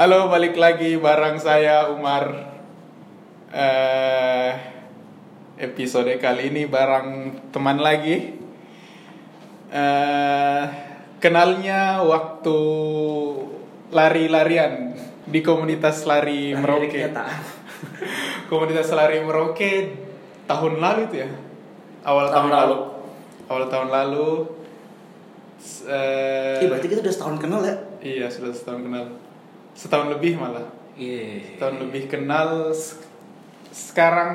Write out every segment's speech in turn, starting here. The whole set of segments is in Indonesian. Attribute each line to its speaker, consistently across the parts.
Speaker 1: Halo, balik lagi bareng saya Umar. eh episode kali ini bareng teman lagi. eh kenalnya waktu lari-larian di komunitas lari Merauke. komunitas lari Merauke tahun lalu itu ya? Awal tahun,
Speaker 2: Tahun
Speaker 1: lalu.
Speaker 2: lalu.
Speaker 1: Awal tahun lalu. Eh,
Speaker 2: Iya berarti kita udah setahun kenal ya?
Speaker 1: Iya sudah setahun kenal Setahun lebih malah
Speaker 2: Iya.
Speaker 1: Setahun lebih kenal Sekarang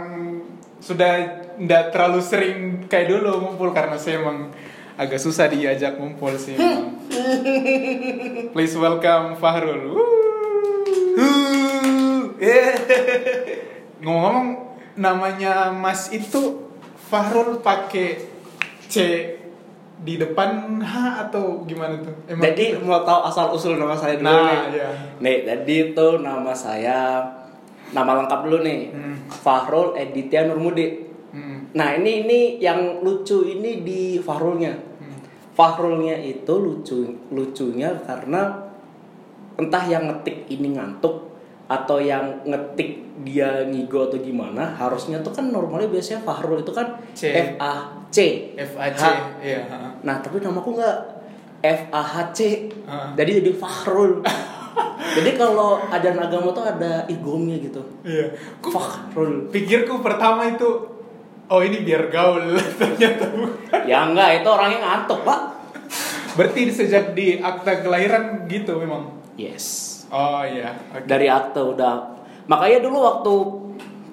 Speaker 1: Sudah Tidak terlalu sering Kayak dulu ngumpul Karena saya emang Agak susah diajak ngumpul sih emang. Please welcome Fahrul Wuh. Ngomong-ngomong Namanya Mas itu Fahrul pakai C di depan H atau gimana tuh?
Speaker 2: Jadi mau tahu asal usul nama saya dulu
Speaker 1: Nah,
Speaker 2: nih.
Speaker 1: iya.
Speaker 2: Nih, jadi itu nama saya nama lengkap dulu nih.
Speaker 1: Hmm.
Speaker 2: Fahrul Editya Nurmudi.
Speaker 1: Hmm.
Speaker 2: Nah, ini ini yang lucu ini di Fahrulnya.
Speaker 1: Hmm.
Speaker 2: Fahrulnya itu lucu lucunya karena entah yang ngetik ini ngantuk atau yang ngetik dia ngigo atau gimana harusnya tuh kan normalnya biasanya Fahrul itu kan
Speaker 1: C.
Speaker 2: F A C
Speaker 1: F A C iya.
Speaker 2: Nah tapi namaku nggak F A H C,
Speaker 1: Ah.
Speaker 2: jadi jadi Fahrul. jadi kalau ada agama tuh ada igomnya gitu.
Speaker 1: Iya. Ku
Speaker 2: Fahrul.
Speaker 1: pikirku pertama itu oh ini biar gaul ternyata bukan.
Speaker 2: Ya enggak itu orangnya ngantuk pak.
Speaker 1: Berarti sejak di akta kelahiran gitu memang.
Speaker 2: Yes.
Speaker 1: Oh iya. Oke.
Speaker 2: Dari akte udah. Makanya dulu waktu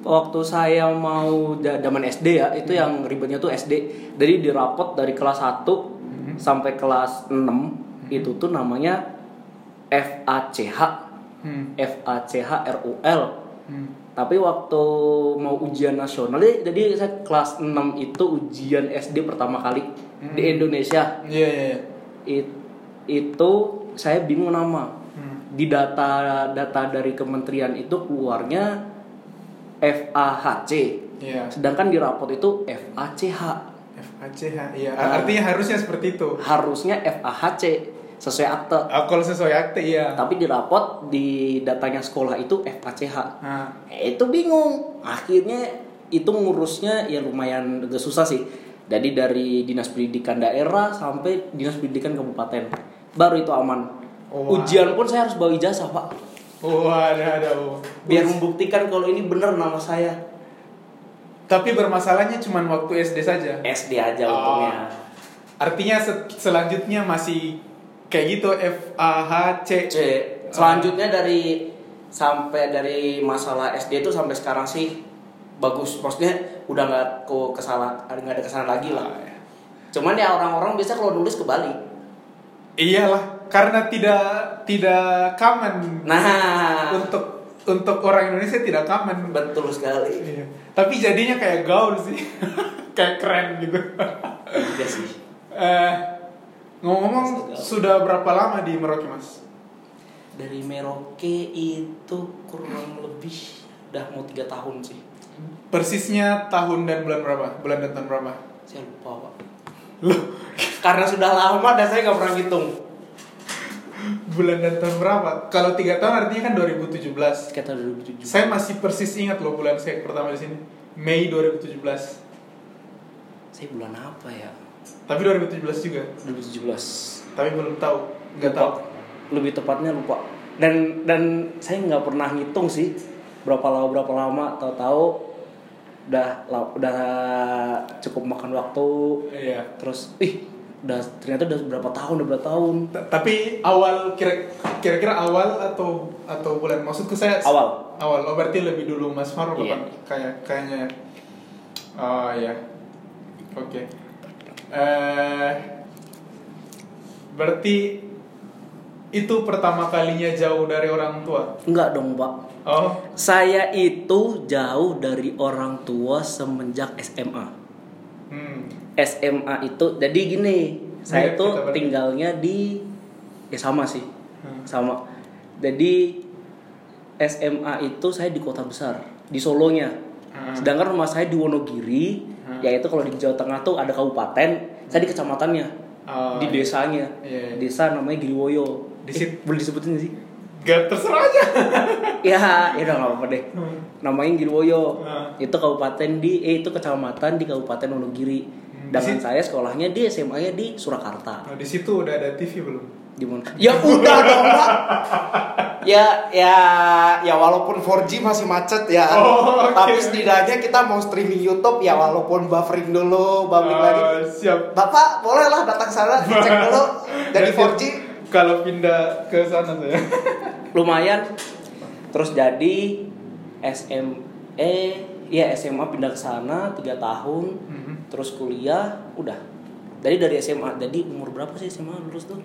Speaker 2: waktu saya mau zaman SD ya itu yang ribetnya tuh SD. Jadi di rapot dari kelas 1 sampai kelas 6 itu tuh namanya F A C H
Speaker 1: Hmm.
Speaker 2: F A C H R U L.
Speaker 1: Hmm.
Speaker 2: Tapi waktu mau ujian nasional, jadi saya kelas 6 itu ujian SD pertama kali di Indonesia.
Speaker 1: Iya iya. iya.
Speaker 2: It- itu saya bingung nama. Di data data dari kementerian itu keluarnya F A H C.
Speaker 1: Iya.
Speaker 2: Sedangkan di rapot itu F A C H.
Speaker 1: F A C H iya.
Speaker 2: Ah.
Speaker 1: Artinya harusnya seperti itu.
Speaker 2: Harusnya F A H C sesuai akte.
Speaker 1: Ah, kalau sesuai akte iya.
Speaker 2: Tapi di rapot di datanya sekolah itu F A C H.
Speaker 1: Nah,
Speaker 2: Eh, itu bingung akhirnya itu ngurusnya ya lumayan agak susah sih jadi dari dinas pendidikan daerah sampai dinas pendidikan kabupaten baru itu aman
Speaker 1: Oh,
Speaker 2: ujian pun saya harus bawa ijazah pak
Speaker 1: oh ada ada. oh.
Speaker 2: biar membuktikan kalau ini bener nama saya
Speaker 1: Tapi bermasalahnya cuma waktu SD saja.
Speaker 2: SD aja
Speaker 1: Oh.
Speaker 2: untungnya
Speaker 1: Artinya se- selanjutnya masih kayak gitu F A H C.
Speaker 2: C selanjutnya dari sampai dari masalah SD itu sampai sekarang sih bagus maksudnya udah nggak ke kesalahan nggak ada kesalahan lagi lah
Speaker 1: Ah, ya.
Speaker 2: cuman ya orang-orang biasa kalau nulis kebalik
Speaker 1: Iyalah, karena tidak tidak common
Speaker 2: nah
Speaker 1: untuk untuk orang Indonesia tidak common.
Speaker 2: Betul sekali.
Speaker 1: Iya. Tapi jadinya kayak gaul sih, kayak keren gitu.
Speaker 2: Iya sih.
Speaker 1: Eh, ngomong-ngomong
Speaker 2: Gaul.
Speaker 1: sudah berapa lama di Merauke mas?
Speaker 2: Dari Merauke itu kurang lebih udah mau tiga tahun sih.
Speaker 1: Persisnya tahun dan bulan berapa? Bulan dan tahun berapa?
Speaker 2: Saya lupa pak.
Speaker 1: Loh,
Speaker 2: Karena sudah lama dan saya nggak pernah ngitung.
Speaker 1: Bulan dan tahun berapa? Kalau tiga tahun artinya kan 2017.
Speaker 2: Sekitar 2007.
Speaker 1: Saya masih persis ingat loh bulan saya pertama di sini, Mei 2017.
Speaker 2: Saya bulan apa ya?
Speaker 1: Tapi 2017 juga.
Speaker 2: 2017.
Speaker 1: Tapi belum tahu, nggak tahu.
Speaker 2: Lebih tepatnya lupa. Dan dan saya nggak pernah ngitung sih berapa lama berapa lama. Tahu-tahu udah udah cukup makan waktu.
Speaker 1: Iya.
Speaker 2: Terus ih udah ternyata udah berapa tahun udah berapa tahun.
Speaker 1: T- Tapi awal kira kira-kira awal atau atau bulan? Maksudku saya
Speaker 2: awal.
Speaker 1: Awal. Oh berarti lebih dulu Mas Farouk
Speaker 2: Iya.
Speaker 1: apa? Kayak kayaknya oh ya oke. Eh berarti itu pertama kalinya jauh dari orang tua?
Speaker 2: Enggak dong pak.
Speaker 1: Oh.
Speaker 2: Saya itu jauh dari orang tua semenjak SMA.
Speaker 1: Hmm
Speaker 2: SMA itu jadi gini, saya tuh
Speaker 1: kita berarti.
Speaker 2: tinggalnya di ya sama sih,
Speaker 1: Hmm.
Speaker 2: sama. Jadi SMA itu saya di kota besar, di Solonya.
Speaker 1: Hmm.
Speaker 2: Sedangkan rumah saya di Wonogiri,
Speaker 1: Hmm.
Speaker 2: yaitu kalau di Jawa Tengah tuh ada kabupaten, saya di kecamatannya,
Speaker 1: Oh,
Speaker 2: di
Speaker 1: iya.
Speaker 2: desanya.
Speaker 1: Iya, iya.
Speaker 2: Desa namanya Giriwoyo.
Speaker 1: Di
Speaker 2: Eh, boleh disebutin sih?
Speaker 1: Gak terserah aja.
Speaker 2: ya ya udah nggak apa-apa deh namanya Girwoyo
Speaker 1: Nah.
Speaker 2: itu kabupaten di eh, itu kecamatan di Kabupaten Wonogiri
Speaker 1: Hmm,
Speaker 2: dengan saya sekolahnya di SMA-nya di Surakarta
Speaker 1: Nah, di situ udah ada TV belum?
Speaker 2: di mana ya udah dong Pak.
Speaker 3: Ya, ya, ya walaupun 4G masih macet ya.
Speaker 1: Oh, oke.
Speaker 3: Tapi setidaknya kita mau streaming YouTube ya walaupun buffering dulu, buffering lagi.
Speaker 1: Ah, siap.
Speaker 3: Bapak bolehlah datang sana cek dulu dari
Speaker 1: Nanti
Speaker 3: 4G.
Speaker 1: Kalau pindah ke sana saya.
Speaker 2: lumayan. Terus jadi SME ya SMA pindah ke sana tiga tahun.
Speaker 1: Mhm.
Speaker 2: terus kuliah udah. Dari dari SMA jadi umur berapa sih SMA lulus tuh?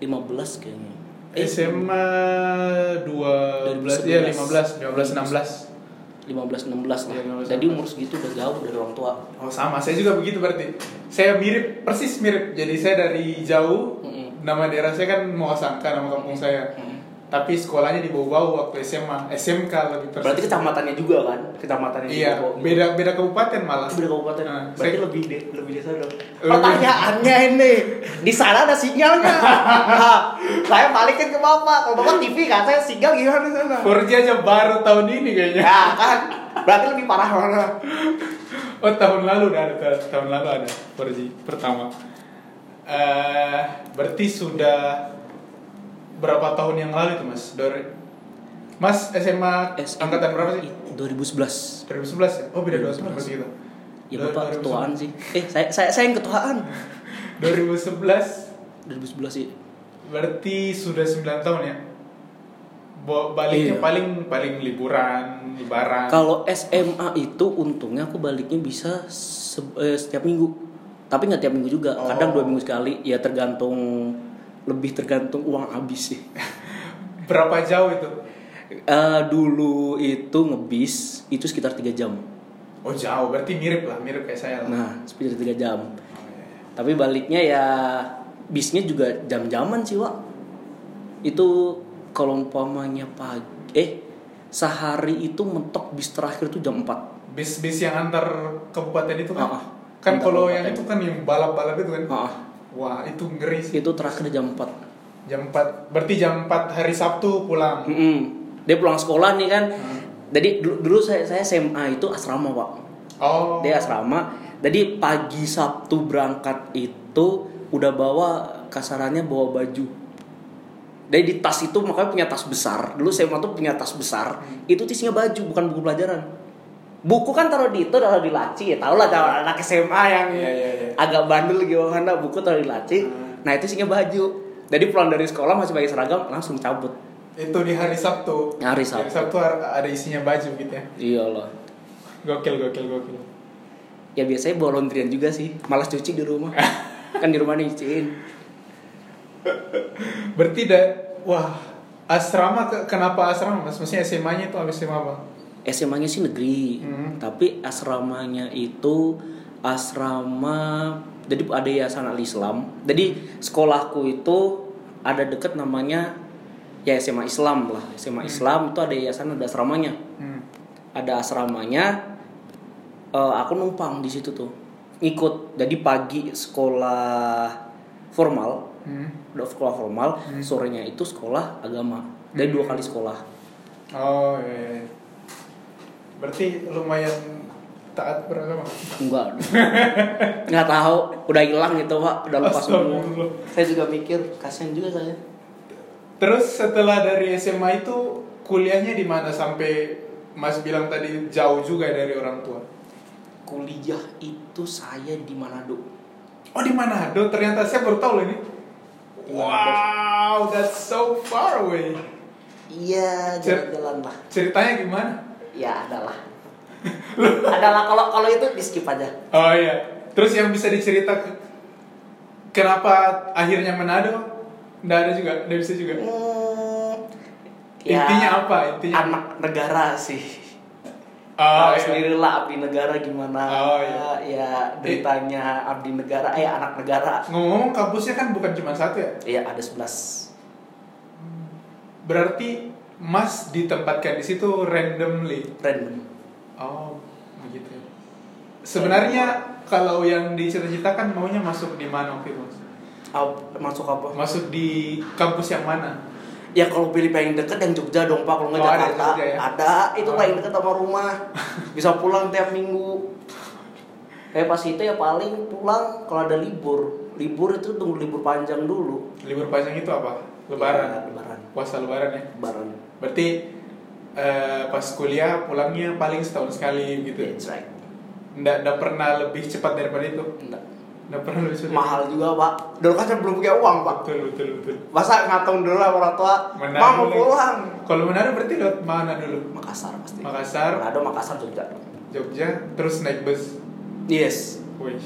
Speaker 2: 15 kayaknya. Eh
Speaker 1: SMA 12 ya 15 15 16
Speaker 2: 15 16 lah.
Speaker 1: Iya, 15,
Speaker 2: jadi umur segitu udah jauh dari orang tua.
Speaker 1: Oh sama, saya juga begitu berarti. Saya mirip, persis mirip. Jadi saya dari jauh,
Speaker 2: Mm-mm.
Speaker 1: Nama daerah saya kan Moasangka, nama kampung saya.
Speaker 2: Mm.
Speaker 1: Tapi sekolahnya di bawah waktu SMA, SMK lebih persis.
Speaker 2: berarti kecamatannya juga kan kecamatannya
Speaker 1: Iya,
Speaker 2: juga.
Speaker 1: beda beda kabupaten malah.
Speaker 2: beda kabupaten
Speaker 1: Nah,
Speaker 2: berarti
Speaker 1: saya-
Speaker 2: lebih de, lebih desa dong
Speaker 3: Pertanyaannya ini di sana ada sinyalnya. Nah, saya balikin ke bapak. Kalau bapak TV kan saya sinyal gimana di sana?
Speaker 1: 4G aja baru tahun ini kayaknya.
Speaker 3: Ya kan, berarti lebih parah mana?
Speaker 1: Oh tahun lalu udah ada, tahun lalu ada 4G pertama. Eh, berarti sudah berapa tahun yang lalu itu mas? Dari Mas SMA,
Speaker 2: SMA
Speaker 1: angkatan berapa sih?
Speaker 2: 2011
Speaker 1: 2011 ya? Oh beda 2 tahun
Speaker 2: 2011.
Speaker 1: berarti kita.
Speaker 2: ya bapak ketuaan sih eh saya saya saya yang ketuaan
Speaker 1: 2011
Speaker 2: 2011 sih
Speaker 1: berarti sudah 9 tahun ya? Baliknya
Speaker 2: Iya.
Speaker 1: paling paling liburan, lebaran.
Speaker 2: Kalau SMA itu untungnya aku baliknya bisa se- eh, setiap minggu. Tapi nggak tiap minggu juga. Kadang
Speaker 1: Oh.
Speaker 2: dua minggu sekali. Ya tergantung lebih tergantung uang habis sih.
Speaker 1: Berapa jauh itu?
Speaker 2: Eh, dulu itu ngebis itu sekitar tiga jam.
Speaker 1: Oh jauh, berarti mirip lah, mirip kayak saya lah.
Speaker 2: Nah sekitar tiga jam.
Speaker 1: Oh, iya.
Speaker 2: Tapi baliknya ya bisnya juga jam-jaman sih Wak. Itu kalau umpamanya pagi eh sehari itu mentok bis terakhir tuh jam 4
Speaker 1: bis-bis yang antar kabupaten itu kan
Speaker 2: Ah, ah.
Speaker 1: Kan kalau yang itu kan yang balap-balap itu kan
Speaker 2: Ah,
Speaker 1: wah itu ngeri sih
Speaker 2: itu terakhir jam 4
Speaker 1: jam 4 berarti jam 4 hari Sabtu pulang
Speaker 2: Mm-mm. Dia pulang sekolah nih kan.
Speaker 1: Hmm.
Speaker 2: Jadi dulu, dulu saya saya SMA itu asrama pak.
Speaker 1: oh
Speaker 2: Dia asrama. Jadi pagi Sabtu berangkat itu udah bawa kasarannya bawa baju. Jadi di tas itu makanya punya tas besar. Dulu SMA tuh punya tas besar.
Speaker 1: Hmm.
Speaker 2: Itu isinya baju bukan buku pelajaran. Buku kan taruh di itu taruh di laci ya. Tau lah kalau anak SMA yang
Speaker 1: Iya, iya, iya.
Speaker 2: agak bandel gimana buku taruh di laci.
Speaker 1: Hmm.
Speaker 2: Nah itu isinya baju. Jadi pulang dari sekolah masih pakai seragam langsung cabut.
Speaker 1: itu di hari Sabtu
Speaker 2: Hari Sabtu.
Speaker 1: hari Sabtu ada isinya baju gitu ya
Speaker 2: Iyalah.
Speaker 1: gokil gokil gokil
Speaker 2: Ya biasanya bawa laundryan juga sih. Malas cuci di rumah. kan di rumah nyuciin.
Speaker 1: berarti da wah asrama ke- kenapa asrama mas maksudnya SMA-nya itu habis SMA apa
Speaker 2: SMA-nya sih negeri.
Speaker 1: Hmm.
Speaker 2: Tapi asramanya itu asrama jadi ada yayasan al Islam. Jadi sekolahku itu ada deket namanya ya SMA Islam lah. SMA Islam itu ada yayasan ada asramanya.
Speaker 1: hmm.
Speaker 2: Ada asramanya. eh, aku numpang di situ tuh. Ikut. Jadi pagi sekolah formal,
Speaker 1: Hmm.
Speaker 2: udah sekolah formal, sorenya itu sekolah agama. Dari dua kali sekolah.
Speaker 1: oh iya, iya. Berarti lumayan taat beragama
Speaker 2: Enggak. Enggak tahu, udah hilang gitu, Pak. Udah lupa semua. Saya juga mikir, kasihan juga saya.
Speaker 1: Terus setelah dari SMA itu kuliahnya di mana sampai Mas bilang tadi jauh juga dari orang tua.
Speaker 2: Kuliah itu saya di Manado.
Speaker 1: Oh di Manado ternyata saya baru tahu loh ini. Wow, that's so far away.
Speaker 2: Iya, jalan-jalan lah.
Speaker 1: Ceritanya gimana?
Speaker 2: Ya, adalah. adalah kalau kalau itu di skip aja.
Speaker 1: Oh iya. Terus yang bisa diceritakan kenapa akhirnya Manado? Nggak ada juga, nggak bisa juga.
Speaker 2: Hmm,
Speaker 1: Intinya apa? Intinya
Speaker 2: anak negara sih.
Speaker 1: Oh,
Speaker 2: Tahu
Speaker 1: iya.
Speaker 2: sendirilah abdi negara gimana.
Speaker 1: Oh, iya.
Speaker 2: Ya beritanya abdi negara, eh anak negara.
Speaker 1: Ngomong-ngomong kampusnya kan bukan cuma satu ya.
Speaker 2: Iya ada 11
Speaker 1: Berarti Mas ditempatkan di situ randomly.
Speaker 2: random.
Speaker 1: Oh, begitu. Sebenarnya kalau yang dicita-citakan maunya masuk di mana waktu itu,
Speaker 2: masuk apa?
Speaker 1: Masuk di kampus yang mana?
Speaker 2: Ya kalau pilih paling deket yang Jogja dong pak, kalau nggak
Speaker 1: Oh, ada
Speaker 2: Jakarta
Speaker 1: Jogja ya?
Speaker 2: ada itu
Speaker 1: Oh.
Speaker 2: paling deket sama rumah, bisa pulang tiap minggu. Kayak pas itu ya paling pulang kalau ada libur, libur itu tunggu libur panjang dulu.
Speaker 1: Libur panjang itu apa? Lebaran.
Speaker 2: Ya, lebaran,
Speaker 1: Puasa lebaran ya.
Speaker 2: lebaran.
Speaker 1: Berarti eh, pas kuliah pulangnya paling setahun sekali gitu.
Speaker 2: That's right.
Speaker 1: Nggak, nggak pernah lebih cepat daripada itu.
Speaker 2: Nggak.
Speaker 1: Nggak pernah lebih cepat.
Speaker 2: Mahal juga pak. Dulu kan saya belum punya uang pak.
Speaker 1: Betul betul betul.
Speaker 2: Masa ngatong dulu sama orang tua, mau mau pulang.
Speaker 1: Kalau Manado berarti lewat mana dulu?
Speaker 2: Makassar pasti.
Speaker 1: Makassar,
Speaker 2: Manado, Makassar, Jogja.
Speaker 1: Jogja, terus naik bus.
Speaker 2: Yes.
Speaker 1: Wih,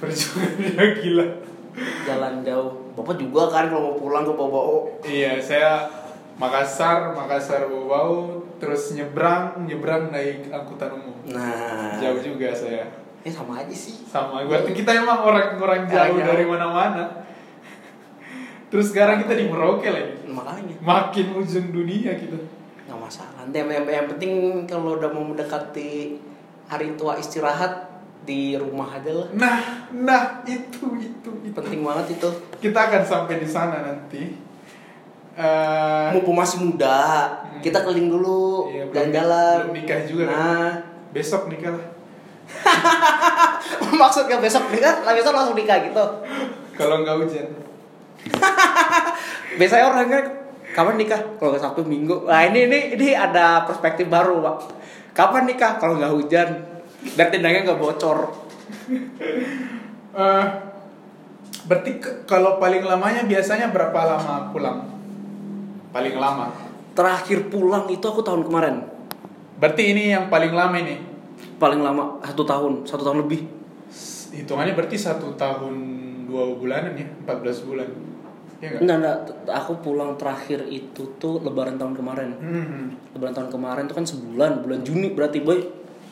Speaker 1: perjuangannya gila.
Speaker 2: Jalan jauh. Bapak juga kan kalau mau pulang ke Bobo.
Speaker 1: Iya, saya Makassar, Makassar Bau, terus nyebrang, nyebrang naik angkutan umum.
Speaker 2: Nah.
Speaker 1: Jauh juga saya.
Speaker 2: Eh sama aja sih.
Speaker 1: Sama, berarti kita emang orang-orang jauh dari mana-mana. Terus sekarang kita di Merauke lagi.
Speaker 2: Makanya
Speaker 1: Makin ujung dunia kita.
Speaker 2: nggak masalah. Nanti yang penting kalau udah mau mendekati hari tua istirahat di rumah aja lah.
Speaker 1: Nah, nah itu itu itu.
Speaker 2: Penting banget itu.
Speaker 1: Kita akan sampai di sana nanti. Eh,
Speaker 2: Mumpung masih muda,
Speaker 1: Hmm.
Speaker 2: kita keliling dulu,
Speaker 1: Iya,
Speaker 2: jalan-jalan.
Speaker 1: belum nikah juga kan?
Speaker 2: Nah,
Speaker 1: besok nikah lah.
Speaker 2: maksudnya besok nikah, lah besok langsung nikah gitu.
Speaker 1: Kalau nggak hujan.
Speaker 2: Biasanya orang kan kapan nikah? Kalau nggak Sabtu Minggu. Nah ini ini ini ada perspektif baru pak. Kapan nikah? Kalau nggak hujan dan tendangnya nggak bocor.
Speaker 1: Eh, berarti kalau paling lamanya biasanya berapa lama pulang? Paling lama.
Speaker 2: Terakhir pulang itu aku tahun kemarin.
Speaker 1: Berarti ini yang paling lama ini.
Speaker 2: Paling lama satu tahun, satu tahun lebih.
Speaker 1: Hitungannya berarti satu tahun dua bulanan ya, 14 bulan. Ya nggak?
Speaker 2: Enggak, enggak. Aku pulang terakhir itu tuh Lebaran tahun kemarin.
Speaker 1: Hmm.
Speaker 2: Lebaran tahun kemarin tuh kan sebulan, bulan Juni berarti boy.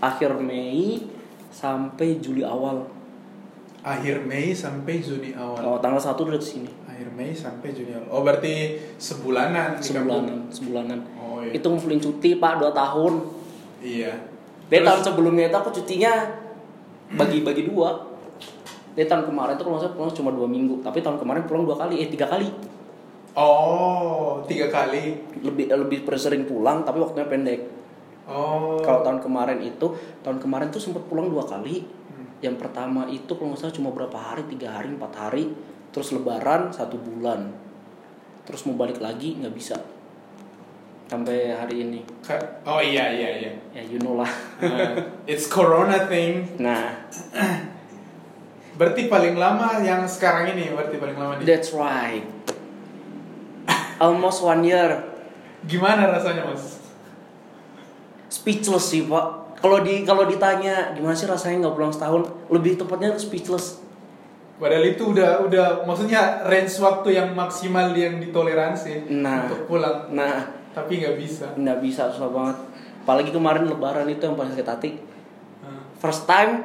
Speaker 2: Akhir Mei sampai Juli awal.
Speaker 1: Akhir Mei sampai Juni awal.
Speaker 2: Oh, tanggal satu udah di sini.
Speaker 1: Akhir Mei sampai Juni awal. Oh berarti sebulanan.
Speaker 2: Sebulanan, sebulanan.
Speaker 1: Oh iya.
Speaker 2: Itu ngumpulin cuti pak dua tahun.
Speaker 1: Iya.
Speaker 2: Dari
Speaker 1: Terus-
Speaker 2: tahun sebelumnya itu aku cutinya bagi-bagi dua. Dari tahun kemarin tuh kalau salah pulang cuma dua minggu, tapi tahun kemarin pulang dua kali, eh tiga kali.
Speaker 1: Oh tiga kali.
Speaker 2: Lebih lebih sering pulang, tapi waktunya pendek.
Speaker 1: Oh.
Speaker 2: Kalau tahun kemarin itu, tahun kemarin tuh sempat pulang dua kali.
Speaker 1: Hmm.
Speaker 2: Yang pertama itu kalau nggak salah cuma berapa hari, tiga hari, empat hari, terus Lebaran satu bulan, terus mau balik lagi nggak bisa sampai hari ini.
Speaker 1: Oh iya iya iya.
Speaker 2: Ya you know lah.
Speaker 1: Uh, it's Corona thing.
Speaker 2: Nah,
Speaker 1: Berarti paling lama yang sekarang ini berarti paling lama nih.
Speaker 2: that's right. Almost one year.
Speaker 1: Gimana rasanya mas?
Speaker 2: Speechless sih pak kalau di kalau ditanya gimana sih rasanya nggak pulang setahun lebih tepatnya speechless
Speaker 1: Padahal itu udah udah maksudnya range waktu yang maksimal yang ditoleransi
Speaker 2: Nah.
Speaker 1: untuk pulang.
Speaker 2: nah
Speaker 1: Tapi nggak bisa.
Speaker 2: nggak bisa susah banget apalagi kemarin lebaran itu yang paling sakit hati
Speaker 1: Uh,
Speaker 2: first time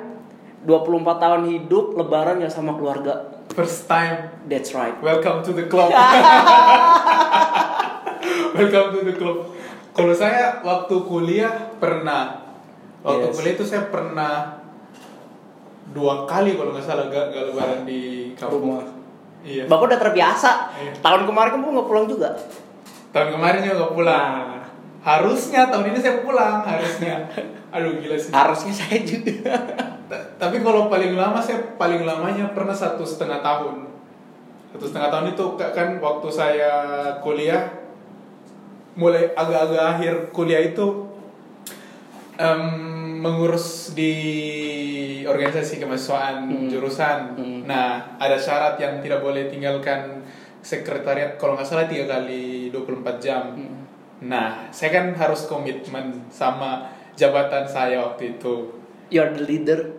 Speaker 2: 24 tahun hidup lebaran nggak sama keluarga
Speaker 1: First time.
Speaker 2: that's right
Speaker 1: Welcome to the club. Welcome to the club. Kalau saya waktu kuliah pernah. Waktu
Speaker 2: Yes.
Speaker 1: kuliah itu saya pernah dua kali kalau nggak salah gak, gak lebaran di kampung.
Speaker 2: Rumah.
Speaker 1: Iya.
Speaker 2: bapak udah terbiasa
Speaker 1: Iya.
Speaker 2: tahun kemarin kamu nggak pulang juga
Speaker 1: Tahun kemarin juga nggak pulang.
Speaker 2: Nah.
Speaker 1: Harusnya tahun ini saya pulang harusnya. Aduh gila sih.
Speaker 2: harusnya saya juga
Speaker 1: Ta- Tapi kalau paling lama saya paling lamanya pernah satu setengah tahun. Satu setengah tahun itu ka- kan waktu saya kuliah mulai agak-agak akhir kuliah itu em, mengurus di organisasi kemahasiswaan
Speaker 2: Hmm.
Speaker 1: jurusan.
Speaker 2: Hmm.
Speaker 1: Nah ada syarat yang tidak boleh tinggalkan sekretariat kalau nggak salah tiga kali 24 jam.
Speaker 2: Hmm.
Speaker 1: Nah saya kan harus komitmen sama jabatan saya waktu itu.
Speaker 2: you're the leader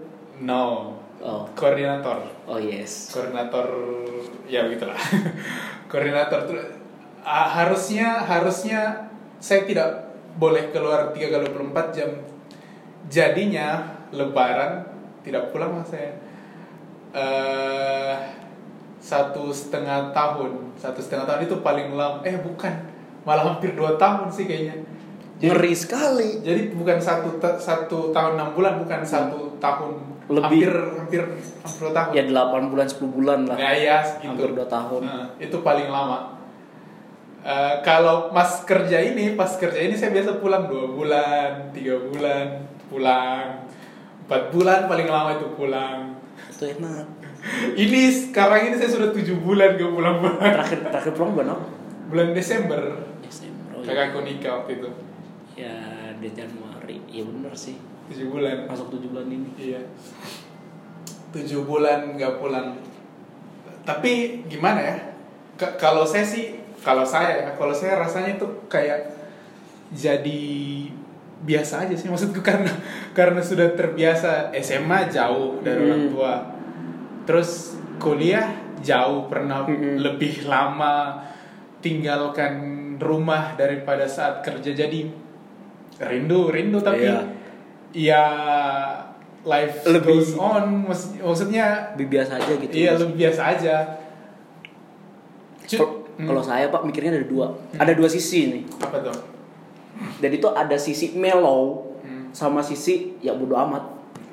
Speaker 1: No,
Speaker 2: oh
Speaker 1: koordinator.
Speaker 2: oh yes
Speaker 1: Koordinator ya begitulah. koordinator ah, harusnya harusnya saya tidak boleh keluar 3 kali 24 jam. Jadinya lebaran tidak pulang mas saya. eh satu setengah tahun, satu setengah tahun itu paling lama. Eh bukan, malah hampir dua tahun sih kayaknya.
Speaker 2: ngeri sekali
Speaker 1: Jadi bukan satu satu tahun enam bulan, bukan satu tahun
Speaker 2: Lebih.
Speaker 1: hampir hampir hampir dua tahun.
Speaker 2: ya 8 bulan 10 bulan lah
Speaker 1: Ya, ya segitu.
Speaker 2: hampir 2 tahun
Speaker 1: Nah, itu paling lama. Eh, kalau mas kerja ini, pas kerja ini saya biasa pulang dua bulan, tiga bulan, pulang, empat bulan paling lama itu pulang.
Speaker 2: Itu enak.
Speaker 1: Ini sekarang ini saya sudah tujuh bulan gak pulang pulang.
Speaker 2: Terakhir terakhir pulang bulan apa?
Speaker 1: Bulan Desember,
Speaker 2: Desember. Oh, iya.
Speaker 1: kakakku nikah waktu itu,
Speaker 2: Ya, di Januari. Iya bener sih.
Speaker 1: tujuh bulan.
Speaker 2: Masuk tujuh bulan ini.
Speaker 1: Iya. Tujuh bulan nggak pulang. Tapi gimana ya? K- kalau saya sih, kalau saya ya, kalau saya rasanya tuh kayak jadi biasa aja sih. Maksudku karena karena sudah terbiasa SMA jauh dari orang
Speaker 2: Hmm.
Speaker 1: tua. Terus kuliah jauh pernah
Speaker 2: Mm-mm.
Speaker 1: lebih lama tinggalkan rumah daripada saat kerja jadi rindu rindu tapi
Speaker 2: Iya.
Speaker 1: ya life
Speaker 2: Lebih-
Speaker 1: goes on Maksud- maksudnya
Speaker 2: Lebih biasa aja gitu.
Speaker 1: iya lebih biasa aja Hmm.
Speaker 2: kalau saya pak mikirnya ada dua, ada dua sisi nih.
Speaker 1: apa tuh
Speaker 2: Dan itu ada sisi mellow
Speaker 1: Hmm.
Speaker 2: sama sisi ya bodo amat.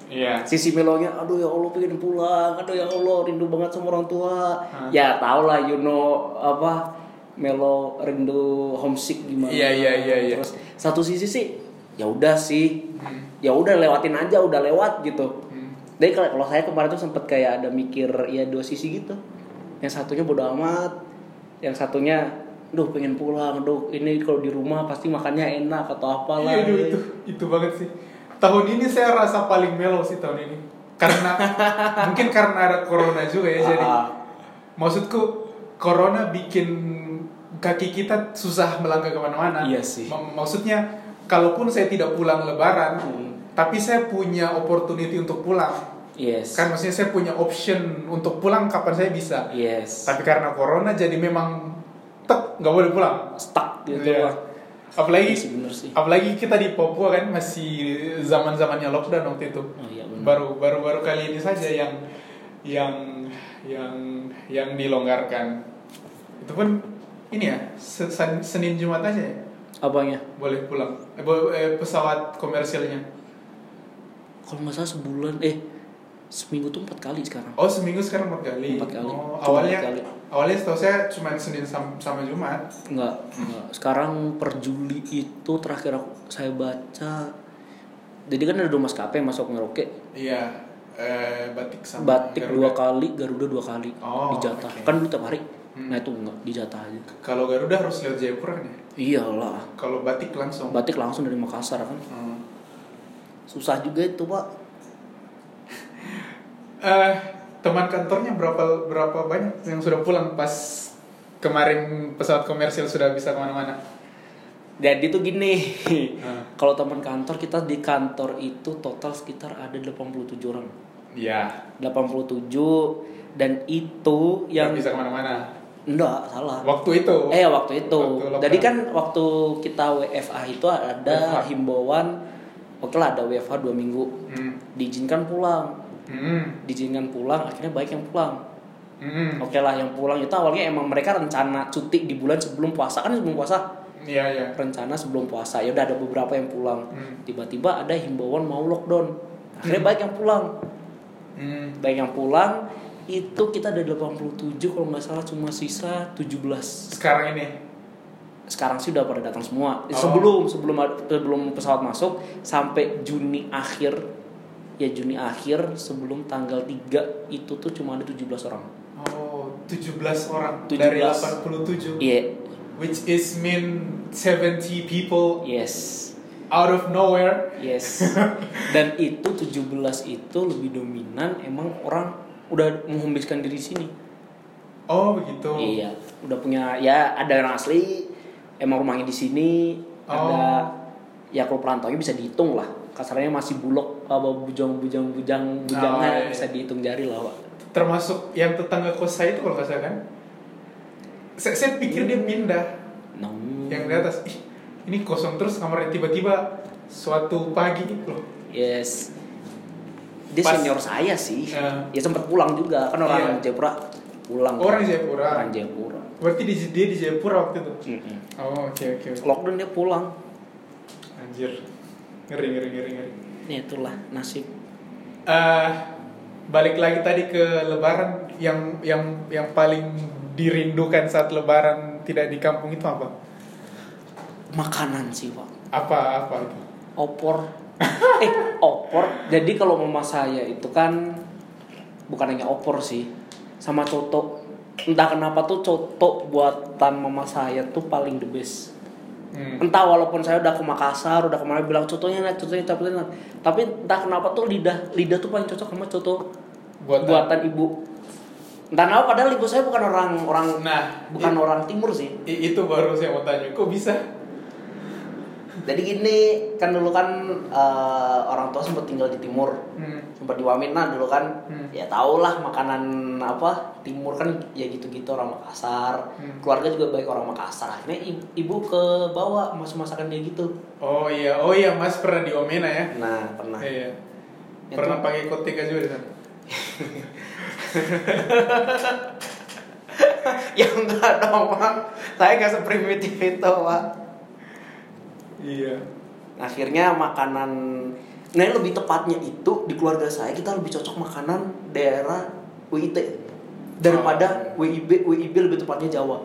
Speaker 1: iya
Speaker 2: Sisi melownya, aduh ya Allah pengen pulang, aduh ya Allah rindu banget sama orang tua.
Speaker 1: Hmm.
Speaker 2: Ya tau lah, you know apa melo rindu homesick gimana.
Speaker 1: Iya, iya, iya, iya.
Speaker 2: Terus satu sisi sih, ya udah sih,
Speaker 1: Hmm.
Speaker 2: ya udah lewatin aja, udah lewat gitu.
Speaker 1: Hmm.
Speaker 2: Jadi kalau kalau saya kemarin tuh sempet kayak ada mikir ya dua sisi gitu. Yang satunya bodo amat, yang satunya duh pengen pulang, duh ini kalau di rumah pasti makannya enak atau apalah.
Speaker 1: Iya, aduh, itu itu banget sih. Tahun ini saya rasa paling melo sih tahun ini. Karena mungkin karena ada corona juga ya jadi.
Speaker 2: Ah.
Speaker 1: Maksudku corona bikin kaki kita susah melangkah ke mana-mana.
Speaker 2: Iya sih.
Speaker 1: Mak- Maksudnya kalaupun saya tidak pulang Lebaran,
Speaker 2: Hmm.
Speaker 1: tapi saya punya opportunity untuk pulang.
Speaker 2: Yes.
Speaker 1: Kan maksudnya saya punya option untuk pulang kapan saya bisa.
Speaker 2: Yes.
Speaker 1: Tapi karena corona jadi memang tek nggak boleh pulang.
Speaker 2: stuck gitu
Speaker 1: Iya.
Speaker 2: lah.
Speaker 1: Apalagi
Speaker 2: Iya sih, bener sih.
Speaker 1: apalagi kita di Papua kan masih zaman zamannya lockdown waktu itu.
Speaker 2: Oh iya benar.
Speaker 1: Baru baru baru kali ini saja yang yang yang yang dilonggarkan. Itu pun ini ya Se- Sen- Senin Jumat aja ya
Speaker 2: Apanya?
Speaker 1: boleh pulang. Eh, eh, pesawat komersilnya.
Speaker 2: Kalau nggak salah sebulan, eh seminggu tuh empat kali sekarang.
Speaker 1: Oh seminggu sekarang empat kali.
Speaker 2: Empat kali.
Speaker 1: Oh,
Speaker 2: Cuma
Speaker 1: awalnya
Speaker 2: empat kali.
Speaker 1: awalnya setahu saya cuma Senin sam- sama Jumat.
Speaker 2: Enggak, enggak. Sekarang per Juli itu terakhir aku, saya baca. Jadi kan ada dua maskapai masuk Merauke.
Speaker 1: Iya. Eh, batik sama
Speaker 2: Batik
Speaker 1: Garuda.
Speaker 2: dua kali, Garuda dua kali.
Speaker 1: Oh,
Speaker 2: dijatah.
Speaker 1: oke.
Speaker 2: Kan tiap hari.
Speaker 1: Hmm.
Speaker 2: Nah itu enggak, dijatah aja.
Speaker 1: Kalau Garuda harus lewat Jayapura kan ya.
Speaker 2: Iyalah.
Speaker 1: Kalau batik langsung.
Speaker 2: Batik langsung dari Makassar kan.
Speaker 1: Hmm.
Speaker 2: Susah juga itu, Pak.
Speaker 1: Eh, teman kantornya berapa berapa banyak yang sudah pulang pas kemarin pesawat komersil sudah bisa ke mana-mana?
Speaker 2: Jadi tuh gini.
Speaker 1: Hmm.
Speaker 2: Kalau teman kantor kita di kantor itu total sekitar ada 87 orang.
Speaker 1: Iya.
Speaker 2: 87 dan itu
Speaker 1: Yang
Speaker 2: yang
Speaker 1: bisa ke mana-mana.
Speaker 2: enggak salah.
Speaker 1: Waktu itu.
Speaker 2: Eh waktu itu.
Speaker 1: Waktu.
Speaker 2: Jadi kan waktu kita WFA itu ada
Speaker 1: WFH.
Speaker 2: himbauan oke lah ada WFH dua minggu
Speaker 1: Hmm.
Speaker 2: diizinkan pulang
Speaker 1: Hmm.
Speaker 2: diizinkan pulang akhirnya baik yang pulang
Speaker 1: Hmm.
Speaker 2: oke lah yang pulang itu awalnya emang mereka rencana cuti di bulan sebelum puasa kan sebelum puasa
Speaker 1: Iya iya.
Speaker 2: rencana sebelum puasa ya udah ada beberapa yang pulang
Speaker 1: Hmm.
Speaker 2: tiba-tiba ada himbauan mau lockdown akhirnya baik yang pulang
Speaker 1: Hmm.
Speaker 2: baik yang pulang itu kita ada 87 kalau nggak salah cuma sisa 17
Speaker 1: Sekarang ini.
Speaker 2: sekarang sih udah pada datang semua
Speaker 1: Oh.
Speaker 2: sebelum sebelum sebelum pesawat masuk sampai Juni akhir ya Juni akhir sebelum tanggal 3 itu tuh cuma ada 17 orang
Speaker 1: Oh, 17 orang
Speaker 2: 17.
Speaker 1: dari 87.
Speaker 2: iya
Speaker 1: Which is mean 70 people
Speaker 2: yes
Speaker 1: out of nowhere.
Speaker 2: yes dan itu 17 itu lebih dominan emang orang udah menghabiskan diri di sini
Speaker 1: Oh, begitu.
Speaker 2: iya udah punya ya ada orang asli emang rumahnya di sini ada ya kalau perantaunya bisa dihitung lah kasarnya masih bulog apa bujang bujang bujang bujangnya
Speaker 1: Oh, iya.
Speaker 2: bisa dihitung jari lah pak
Speaker 1: Termasuk yang tetangga kos saya itu kalau nggak salah kan. Saya, saya pikir dia pindah.
Speaker 2: no.
Speaker 1: yang di atas ih ini kosong terus kamarnya tiba-tiba suatu pagi loh
Speaker 2: yes dia
Speaker 1: Pas-
Speaker 2: senior saya sih
Speaker 1: Ya.
Speaker 2: ya sempat pulang juga kan orang
Speaker 1: Iya.
Speaker 2: Jayapura pulang
Speaker 1: Orang Jayapura.
Speaker 2: orang Jayapura
Speaker 1: berarti di, dia di Jayapura waktu itu
Speaker 2: Mm-mm.
Speaker 1: oh oke oke oke.
Speaker 2: lockdown dia pulang
Speaker 1: anjir ngeri ngeri ngeri ngeri
Speaker 2: ya itulah nasib
Speaker 1: Eh, balik lagi tadi ke Lebaran yang yang yang paling dirindukan saat Lebaran tidak di kampung itu apa
Speaker 2: Makanan sih pak.
Speaker 1: apa apa itu
Speaker 2: Opor. eh opor. Jadi kalau mama saya itu kan bukan hanya opor sih, sama coto. Entah kenapa tuh coto buatan mama saya tuh paling the best.
Speaker 1: Hmm.
Speaker 2: Entah walaupun saya udah ke Makassar, udah ke mana bilang contohnya enak, contohnya enak. Tapi entah kenapa tuh lidah lidah tuh paling cocok sama coto
Speaker 1: Buatan.
Speaker 2: buatan, ibu. Entah kenapa padahal ibu saya bukan orang orang
Speaker 1: nah
Speaker 2: bukan orang timur sih.
Speaker 1: itu baru saya mau tanya kok bisa
Speaker 2: Jadi gini kan dulu kan eh, orang tua sempat tinggal di timur,
Speaker 1: Hmm.
Speaker 2: sempat di Wamena dulu kan.
Speaker 1: Hmm.
Speaker 2: Ya tau lah makanan apa timur kan ya gitu-gitu orang Makassar.
Speaker 1: Hmm.
Speaker 2: Keluarga juga baik orang Makassar. Akhirnya ibu ke bawah masuk masakan dia gitu.
Speaker 1: oh iya oh iya mas pernah di Omena ya
Speaker 2: Nah pernah.
Speaker 1: iya
Speaker 2: Itu-
Speaker 1: pernah pakai koteka juga di sana
Speaker 2: ya enggak dong pak saya nggak seprimitif itu pak
Speaker 1: iya.
Speaker 2: Akhirnya makanan nah lebih tepatnya itu di keluarga saya kita lebih cocok makanan daerah WIT daripada WIB WIB lebih tepatnya Jawa.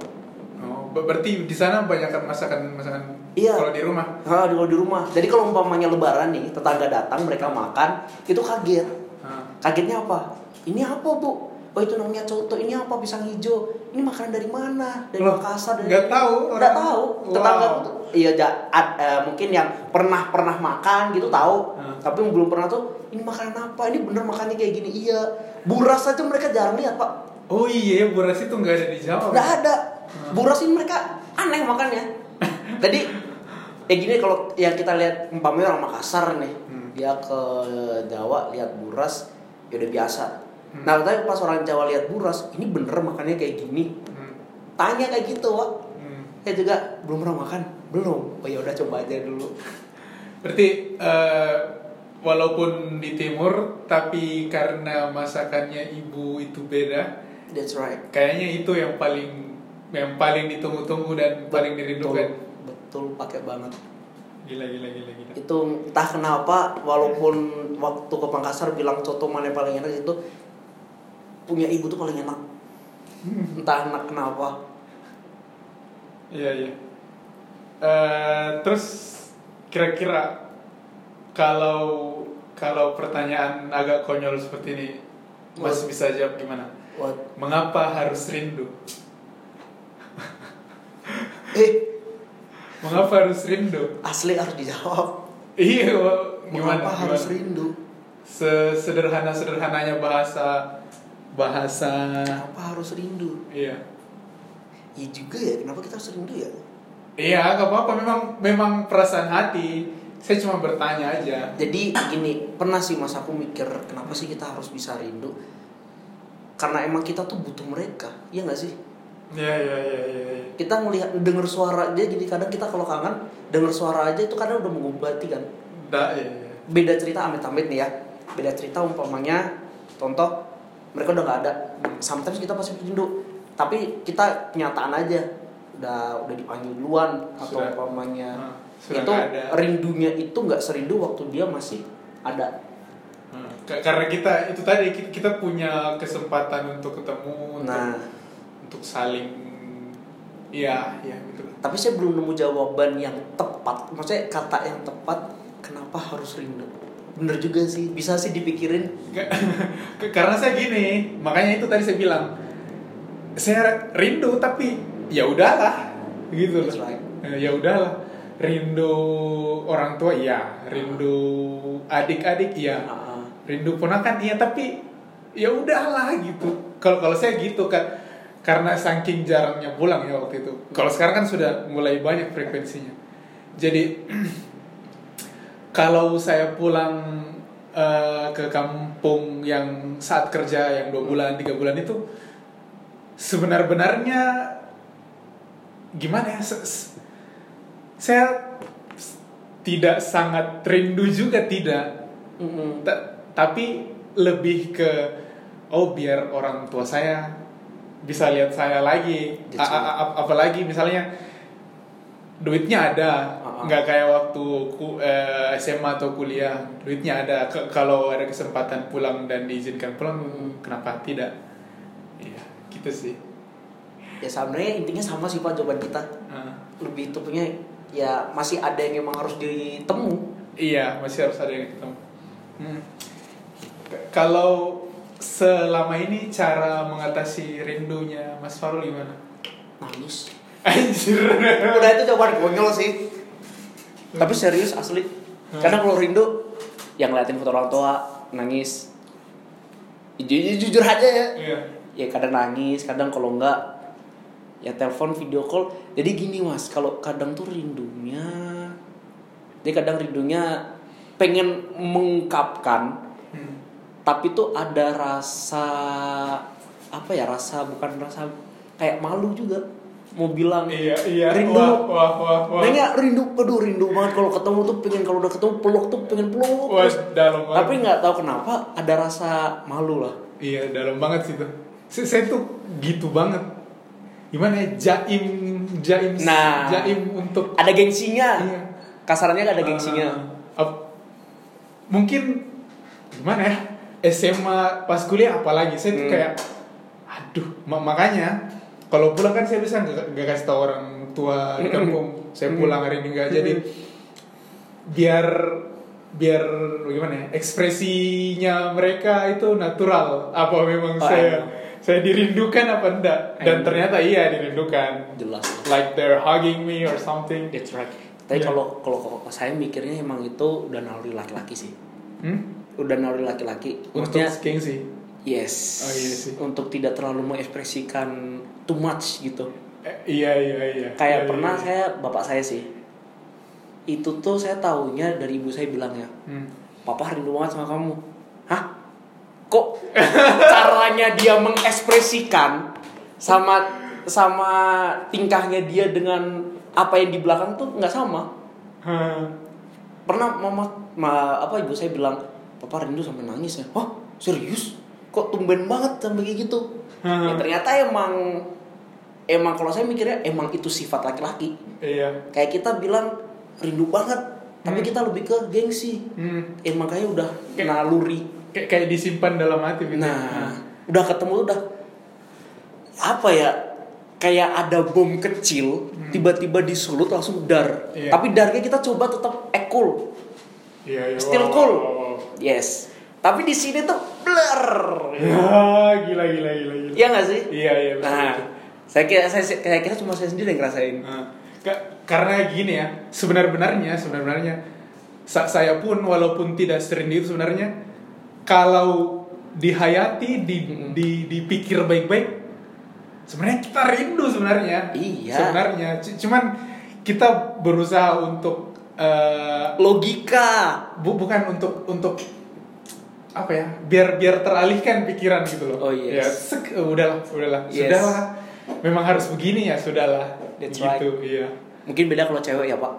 Speaker 1: Oh ber- berarti di sana banyak masakan masakan
Speaker 2: Iya.
Speaker 1: kalau di rumah?
Speaker 2: Di kalau di rumah. Jadi kalau umpamanya lebaran nih tetangga datang mereka makan itu kaget.
Speaker 1: Ah.
Speaker 2: kagetnya apa? Ini apa bu Oh itu namanya coto, ini apa pisang hijau? Ini makanan dari mana? Dari
Speaker 1: Loh,
Speaker 2: Makassar dari
Speaker 1: nggak tahu
Speaker 2: Nggak tahu.
Speaker 1: Wow.
Speaker 2: Tetangga tuh iya ja- ad- eh, mungkin yang pernah pernah makan gitu tahu.
Speaker 1: Hmm.
Speaker 2: Tapi belum pernah tuh ini makanan apa? Ini bener makannya kayak gini. Iya. Buras aja mereka jarang lihat, Pak.
Speaker 1: oh iya buras itu nggak ada di Jawa
Speaker 2: Nggak ada. Buras ini mereka aneh makannya. Jadi ya gini kalau yang kita lihat umpamanya orang Makassar nih,
Speaker 1: Hmm.
Speaker 2: dia ke Jawa lihat buras ya udah biasa.
Speaker 1: Hmm.
Speaker 2: Nah, tapi pas orang Jawa lihat buras, ini bener makannya kayak gini.
Speaker 1: Hmm.
Speaker 2: Tanya kayak gitu, Wak.
Speaker 1: Hmm.
Speaker 2: Saya juga belum pernah makan. Belum. Oh ya udah coba aja dulu.
Speaker 1: Berarti eh, walaupun di timur tapi karena masakannya ibu itu beda,
Speaker 2: That's right.
Speaker 1: kayaknya itu yang paling yang paling ditunggu-tunggu dan paling dirindukan.
Speaker 2: Betul, pakai banget.
Speaker 1: Gila gila gila gila.
Speaker 2: Itu entah kenapa walaupun waktu ke Makassar bilang coto mana yang paling enak itu punya ibu tuh paling enak. Entah enak kenapa.
Speaker 1: Iya iya. Eh, terus kira-kira kalau kalau pertanyaan agak konyol seperti ini, Mas
Speaker 2: What?
Speaker 1: bisa jawab gimana?
Speaker 2: What?
Speaker 1: Mengapa harus rindu?
Speaker 2: Eh,
Speaker 1: Mengapa harus rindu?
Speaker 2: asli harus dijawab.
Speaker 1: Iya, gimana?
Speaker 2: Mengapa harus
Speaker 1: gimana?
Speaker 2: rindu?
Speaker 1: Sesederhana sederhananya bahasa bahasa.
Speaker 2: Kenapa harus rindu?
Speaker 1: Iya.
Speaker 2: Iya juga ya, kenapa kita harus rindu ya?
Speaker 1: Iya, gak apa-apa. Memang memang perasaan hati. Saya cuma bertanya aja.
Speaker 2: Jadi gini, pernah sih mas aku mikir kenapa sih kita harus bisa rindu? Karena emang kita tuh butuh mereka, iya gak sih?
Speaker 1: Iya iya iya iya. iya.
Speaker 2: Kita ngelihat denger suara aja, jadi kadang kita kalau kangen denger suara aja itu kadang udah mengobati kan.
Speaker 1: Da, iya, iya.
Speaker 2: Beda cerita amit-amit nih ya. Beda cerita umpamanya, contoh mereka udah gak ada. Sometimes kita pasti rindu, tapi kita kenyataan aja udah udah dipanggil duluan atau umpamanya
Speaker 1: Ah, sudah
Speaker 2: itu
Speaker 1: nggak ada.
Speaker 2: rindunya itu nggak serindu waktu dia masih ada
Speaker 1: Hmm. Ka- Karena kita itu tadi ki- kita punya kesempatan untuk ketemu, untuk
Speaker 2: Nah.
Speaker 1: untuk saling, iya iya gitu.
Speaker 2: tapi saya belum nemu jawaban yang tepat maksudnya kata yang tepat kenapa harus rindu bener juga sih bisa sih dipikirin.
Speaker 1: Ka- Karena saya gini, makanya itu tadi saya bilang, saya rindu tapi ya udahlah, gitu loh.
Speaker 2: right.
Speaker 1: Eh, Ya udahlah, rindu orang tua iya, rindu adik-adik iya,
Speaker 2: Ah,
Speaker 1: rindu ponakan iya. Tapi ya udahlah gitu. Kalau kalau saya gitu kan karena saking jarangnya pulang ya waktu itu. Kalau sekarang kan sudah mulai banyak frekuensinya. Jadi kalau saya pulang eh, ke kampung yang saat kerja yang dua bulan tiga bulan itu sebenar-benarnya gimana ya se- se- saya tidak sangat rindu juga tidak
Speaker 2: mm-mm.
Speaker 1: Ta- tapi lebih ke oh biar orang tua saya bisa lihat saya lagi A- a- a- apalagi misalnya duitnya ada. Nggak kayak waktu ku, eh, SMA atau kuliah duitnya ada Ke- kalau ada kesempatan pulang dan diizinkan pulang
Speaker 2: Hmm.
Speaker 1: kenapa tidak iya gitu sih
Speaker 2: ya sebenarnya intinya sama sih pak jawaban kita
Speaker 1: Ah.
Speaker 2: lebih itu punya ya masih ada yang emang harus ditemu
Speaker 1: Iya, masih harus ada yang ketemu. Hmm. K- Kalau selama ini cara mengatasi rindunya Mas Farul gimana?
Speaker 2: nangis
Speaker 1: Anjir.
Speaker 2: udah itu jawaban konyol sih tapi serius asli. Karena kalau rindu yang ngeliatin foto orang tua nangis. Jujur, jujur aja ya.
Speaker 1: Iya.
Speaker 2: ya kadang nangis kadang kalau enggak ya telepon video call. Jadi gini mas kalau kadang tuh rindunya dia kadang rindunya pengen mengungkapkan
Speaker 1: Hmm.
Speaker 2: tapi tuh ada rasa apa ya rasa bukan rasa kayak malu juga mau bilang
Speaker 1: Iya, iya.
Speaker 2: rindu
Speaker 1: Wah, wah, wah, wah.
Speaker 2: Nanya rindu, aduh rindu banget kalau ketemu tuh pengen kalau udah ketemu peluk tuh pengen peluk.
Speaker 1: Wah, dalam banget.
Speaker 2: Tapi nggak tahu kenapa ada rasa malu lah.
Speaker 1: Iya, dalam banget sih tuh. Saya, saya tuh gitu banget. Gimana ya? Jaim, jaim,
Speaker 2: Nah.
Speaker 1: jaim untuk
Speaker 2: Ada gengsinya.
Speaker 1: Iya.
Speaker 2: Kasarnya ada gengsinya.
Speaker 1: Ah, ap- mungkin gimana ya? SMA pas kuliah apalagi saya tuh
Speaker 2: Hmm.
Speaker 1: kayak aduh ma- makanya kalau pulang kan saya bisa nggak kasih tau orang tua di kampung saya pulang hari ini nggak jadi biar biar bagaimana ya ekspresinya mereka itu natural apa memang
Speaker 2: Oh,
Speaker 1: saya saya dirindukan apa enggak dan ternyata iya dirindukan
Speaker 2: Jelas.
Speaker 1: like they're hugging me or something
Speaker 2: That's right. Tapi
Speaker 1: Iya.
Speaker 2: kalau kalau kalau saya mikirnya emang itu udah naluri laki-laki sih.
Speaker 1: hmm?
Speaker 2: Udah naluri laki-laki.
Speaker 1: untuk
Speaker 2: Maksudnya
Speaker 1: gengsi
Speaker 2: yes.
Speaker 1: Oh, iya sih.
Speaker 2: Untuk tidak terlalu mengekspresikan too much gitu.
Speaker 1: Eh, iya iya iya
Speaker 2: Kayak
Speaker 1: Iya,
Speaker 2: pernah
Speaker 1: iya.
Speaker 2: saya bapak saya sih. Itu tuh saya taunya dari ibu saya bilang ya.
Speaker 1: Hmm.
Speaker 2: Papa rindu banget sama kamu. Hah? Kok caranya dia mengekspresikan sama sama tingkahnya dia dengan apa yang di belakang tuh nggak sama.
Speaker 1: Hah.
Speaker 2: Pernah mama ma, apa ibu saya bilang, "Papa rindu sampai nangis ya." Hah? Serius? Kok tumben banget sampai kayak gitu?
Speaker 1: Hmm.
Speaker 2: Ya ternyata emang emang kalau saya mikirnya emang itu sifat laki-laki.
Speaker 1: iya
Speaker 2: Kayak kita bilang rindu banget, tapi
Speaker 1: Hmm.
Speaker 2: kita lebih ke gengsi.
Speaker 1: hmm.
Speaker 2: Emang kayak udah
Speaker 1: Kayak-
Speaker 2: naluri.
Speaker 1: kayak kayak disimpan dalam hati gitu
Speaker 2: Nah, udah ketemu udah apa ya? Kayak ada bom kecil, tiba-tiba disulut langsung dar.
Speaker 1: Hmm. Iya.
Speaker 2: Tapi darnya kita coba tetap eh, cool.
Speaker 1: iya iya
Speaker 2: Still
Speaker 1: wow,
Speaker 2: cool.
Speaker 1: wow, wow.
Speaker 2: Yes. Tapi di sini tuh blur.
Speaker 1: ya gila gila gila gila
Speaker 2: Iya gak sih?
Speaker 1: iya iya betul,
Speaker 2: Nah,
Speaker 1: betul.
Speaker 2: saya kira saya, saya kira cuma saya sendiri yang ngerasain.
Speaker 1: Nah, ka- karena gini ya sebenar-benarnya sebenarnya sa- saya pun walaupun tidak sering itu sebenarnya kalau dihayati di, di dipikir baik-baik sebenarnya kita rindu sebenarnya
Speaker 2: Iya.
Speaker 1: sebenarnya C- cuman kita berusaha untuk eh,
Speaker 2: Logika.
Speaker 1: bu- bukan untuk untuk apa ya biar biar teralihkan pikiran gitu loh
Speaker 2: Oh, yes.
Speaker 1: ya sek, udahlah udahlah
Speaker 2: Yes.
Speaker 1: sudahlah memang harus begini ya sudahlah
Speaker 2: That's
Speaker 1: gitu iya
Speaker 2: Mungkin beda kalau cewek ya, Pak.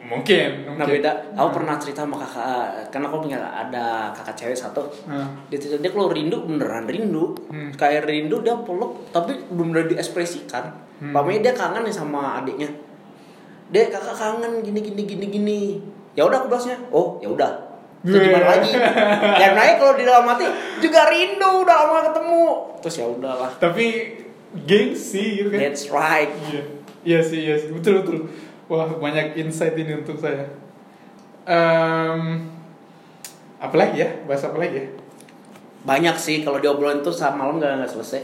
Speaker 1: mungkin
Speaker 2: Nah,
Speaker 1: mungkin.
Speaker 2: beda. Aku pernah cerita sama kakak karena aku punya ada kakak cewek satu.
Speaker 1: Nah,
Speaker 2: dia cerita dia kalau rindu beneran rindu
Speaker 1: Hmm.
Speaker 2: kayak rindu dia peluk tapi bener diekspresikan
Speaker 1: Hmm.
Speaker 2: Pamanya dia kangen nih sama adiknya dia kakak kangen gini gini gini gini ya udah aku balasnya oh ya udah Terus gimana lagi? Dan naik kalau di dalam hati juga rindu udah lama gak ketemu. Terus ya udahlah.
Speaker 1: Tapi gengsi gitu kan.
Speaker 2: That's right.
Speaker 1: Iya. Iya sih iya sih. Betul betul. Wah banyak insight ini untuk saya. Em, apa lagi ya? Bahas apa lagi ya?
Speaker 2: Banyak sih kalau diobrolin tuh saat malam gak, nggak selesai.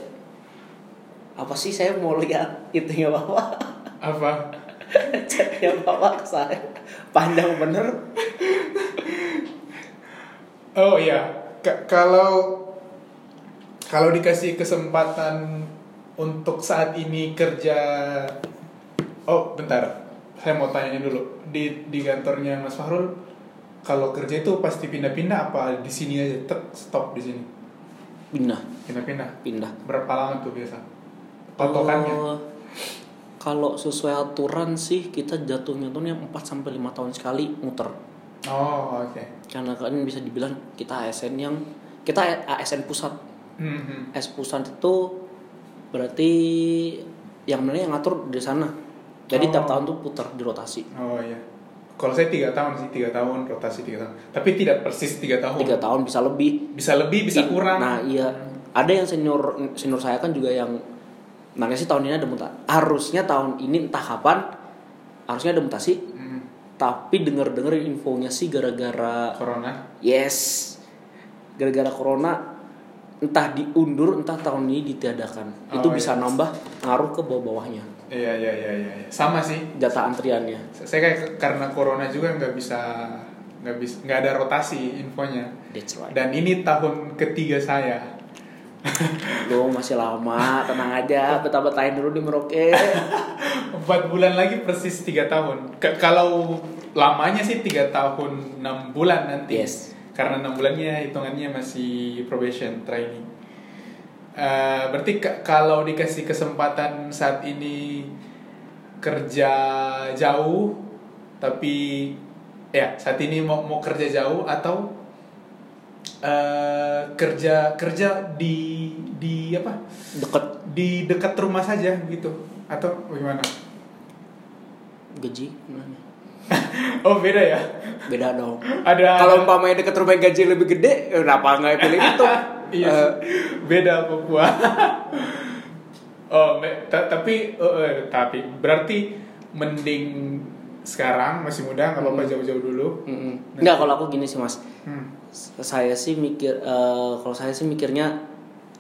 Speaker 2: Apa sih saya mau lihat itunya bapak
Speaker 1: apa?
Speaker 2: Chatnya bapak saya. Panjang bener
Speaker 1: Oh iya, Ka- kalau kalau dikasih kesempatan untuk saat ini kerja, oh bentar, saya mau tanya dulu di di kantornya Mas Fahrul, kalau kerja itu pasti pindah-pindah apa di sini aja, tek stop di sini,
Speaker 2: pindah
Speaker 1: pindah-pindah.
Speaker 2: pindah
Speaker 1: Berapa lama tuh biasa? Patokannya?
Speaker 2: Eh, kalau sesuai aturan sih kita jatuhnya tuh 4 sampai 5 tahun sekali muter.
Speaker 1: Oh oke.
Speaker 2: Karena kan bisa dibilang kita ASN yang kita ASN pusat.
Speaker 1: Hmm, hmm.
Speaker 2: ASN pusat itu berarti yang mana yang ngatur di sana. Jadi
Speaker 1: Oh.
Speaker 2: tiap tahun tuh putar di rotasi.
Speaker 1: Oh iya. Kalau saya tiga tahun sih, tiga tahun rotasi tiga tahun. Tapi tidak persis tiga tahun.
Speaker 2: Tiga tahun bisa lebih.
Speaker 1: Bisa lebih, bisa
Speaker 2: I-
Speaker 1: kurang.
Speaker 2: Nah iya. Ada yang senior senior saya kan juga yang Makanya sih tahun ini ada mutasi. Harusnya tahun ini entah kapan harusnya ada mutasi. Tapi denger-denger infonya sih gara-gara
Speaker 1: Corona.
Speaker 2: yes, gara-gara corona entah diundur entah tahun ini ditiadakan.
Speaker 1: Oh,
Speaker 2: Itu bisa
Speaker 1: yes.
Speaker 2: nambah ngaruh ke bawah-bawahnya
Speaker 1: Iya iya iya iya. iya. Sama sih.
Speaker 2: jatah antriannya.
Speaker 1: Saya kayak karena corona juga nggak bisa nggak bisa nggak ada rotasi infonya.
Speaker 2: That's right.
Speaker 1: Dan ini tahun ketiga saya.
Speaker 2: Lu masih lama, tenang aja, betah-betahin dulu di Merauke.
Speaker 1: Empat bulan lagi persis tiga tahun. K- kalau lamanya sih tiga tahun enam bulan nanti.
Speaker 2: Yes.
Speaker 1: Karena enam bulannya hitungannya masih probation training. Eh, berarti kalau dikasih kesempatan saat ini kerja jauh, tapi ya saat ini mau mau kerja jauh atau eh, kerja kerja di di apa?
Speaker 2: Deket
Speaker 1: di dekat rumah saja gitu atau bagaimana?
Speaker 2: gaji gimana?
Speaker 1: Oh beda ya.
Speaker 2: Beda dong.
Speaker 1: Ada
Speaker 2: Kalau umpamanya deket rumah gaji lebih gede, kenapa nggak pilih itu?
Speaker 1: iya sih. beda Papua. oh tapi eh, tapi berarti mending sekarang masih muda nggak apa-apa
Speaker 2: Hmm.
Speaker 1: jauh-jauh dulu.
Speaker 2: mm-mm. Nggak kalau aku gini sih mas,
Speaker 1: Hmm.
Speaker 2: saya sih mikir, eh, kalau saya sih mikirnya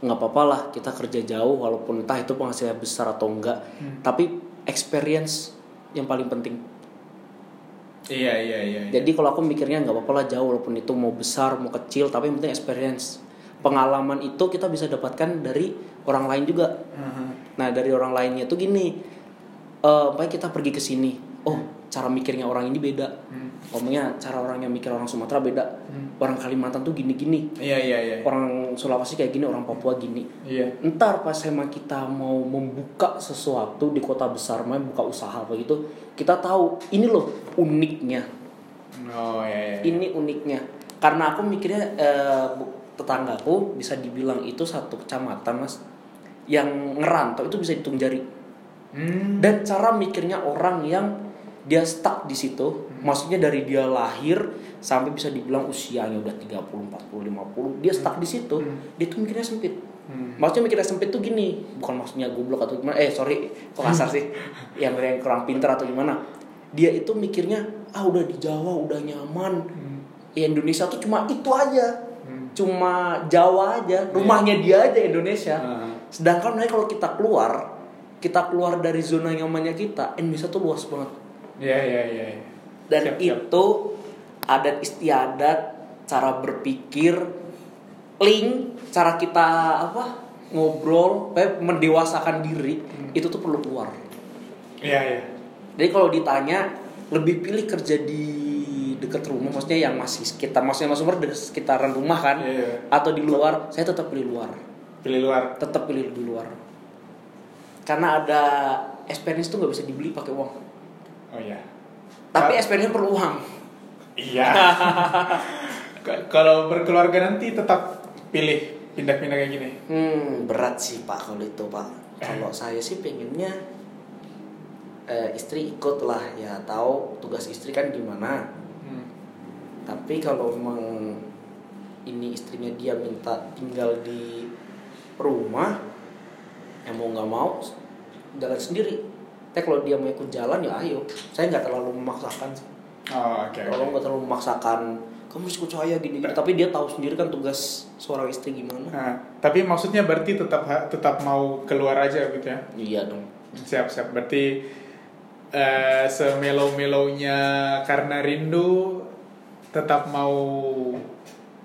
Speaker 2: nggak apa-apa lah kita kerja jauh walaupun entah itu penghasilannya besar atau enggak,
Speaker 1: Hmm.
Speaker 2: tapi experience yang paling penting.
Speaker 1: Iya iya iya. iya.
Speaker 2: Jadi kalau aku mikirnya nggak apa-apa lah jauh walaupun itu mau besar mau kecil tapi yang penting experience. Pengalaman itu kita bisa dapatkan dari orang lain juga.
Speaker 1: Mhm.
Speaker 2: Nah dari orang lainnya tuh gini, eh baik kita pergi ke sini. Oh cara mikirnya orang ini beda.
Speaker 1: Hmm.
Speaker 2: Ngomongnya cara orang yang mikir orang Sumatera beda.
Speaker 1: Hmm.
Speaker 2: Orang Kalimantan tuh gini-gini.
Speaker 1: Iya iya iya.
Speaker 2: Orang Sulawesi kayak gini, orang Papua gini.
Speaker 1: Iya.
Speaker 2: Ntar pas emang kita mau membuka sesuatu di kota besar, mau buka usaha begitu, kita tahu ini loh uniknya.
Speaker 1: Oh iya iya.
Speaker 2: Ini uniknya. Karena aku mikirnya eh, tetanggaku bisa dibilang itu satu kecamatan mas, yang ngerantau itu bisa hitung jari.
Speaker 1: Hmm.
Speaker 2: Dan cara mikirnya orang yang dia stuck di situ, maksudnya dari dia lahir sampai bisa dibilang usianya udah 30, 40, 50, dia stuck di situ,
Speaker 1: Hmm.
Speaker 2: dia tuh mikirnya sempit.
Speaker 1: Hmm.
Speaker 2: Maksudnya mikirnya sempit tuh gini, bukan maksudnya goblok atau gimana. Eh sorry, kok kasar sih? yang yang kurang pintar atau gimana? Dia itu mikirnya ah udah di Jawa udah nyaman.
Speaker 1: Hmm.
Speaker 2: Ya Indonesia tuh cuma itu aja,
Speaker 1: Hmm.
Speaker 2: cuma Jawa aja, rumahnya dia aja Indonesia.
Speaker 1: Ah.
Speaker 2: Sedangkan nanti kalau kita keluar, kita keluar dari zona nyamannya kita, Indonesia tuh luas banget.
Speaker 1: Iya iya iya. iya.
Speaker 2: Dan
Speaker 1: Siap, siap.
Speaker 2: itu adat istiadat, cara berpikir, link, cara kita apa ngobrol, kayak mendewasakan diri,
Speaker 1: Hmm.
Speaker 2: itu tuh perlu keluar.
Speaker 1: Iya iya.
Speaker 2: Jadi kalau ditanya lebih pilih kerja di dekat rumah, maksudnya yang masih sekitar, maksudnya Mas Umar dekat sekitaran rumah kan,
Speaker 1: Iya, iya.
Speaker 2: atau di luar, saya tetap pilih luar,
Speaker 1: Pilih luar.
Speaker 2: tetap pilih di luar. Karena ada experience tuh nggak bisa dibeli pakai uang.
Speaker 1: Oh iya.
Speaker 2: Tapi experience perlu uang.
Speaker 1: Iya. Kalau berkeluarga nanti tetap pilih pindah-pindah kayak gini.
Speaker 2: Hmm, berat sih Pak kalau itu Pak. Kalau saya sih pengennya eh, istri ikut lah ya tahu tugas istri kan gimana.
Speaker 1: Hmm.
Speaker 2: Tapi kalau memang ini istrinya dia minta tinggal di rumah, ya mau nggak mau jalan sendiri. Tapi kalau dia mau ikut jalan ya ayo. Saya nggak terlalu memaksakan. sih.
Speaker 1: Oh, oke.
Speaker 2: Kalau
Speaker 1: oke.
Speaker 2: nggak terlalu memaksakan, kamu harus ikut saya gini, gini. Tapi dia tahu sendiri kan tugas seorang istri gimana.
Speaker 1: Nah, tapi maksudnya berarti tetap tetap mau keluar aja gitu ya.
Speaker 2: Iya dong.
Speaker 1: Siap siap. Berarti eh semelo-melonya karena rindu tetap mau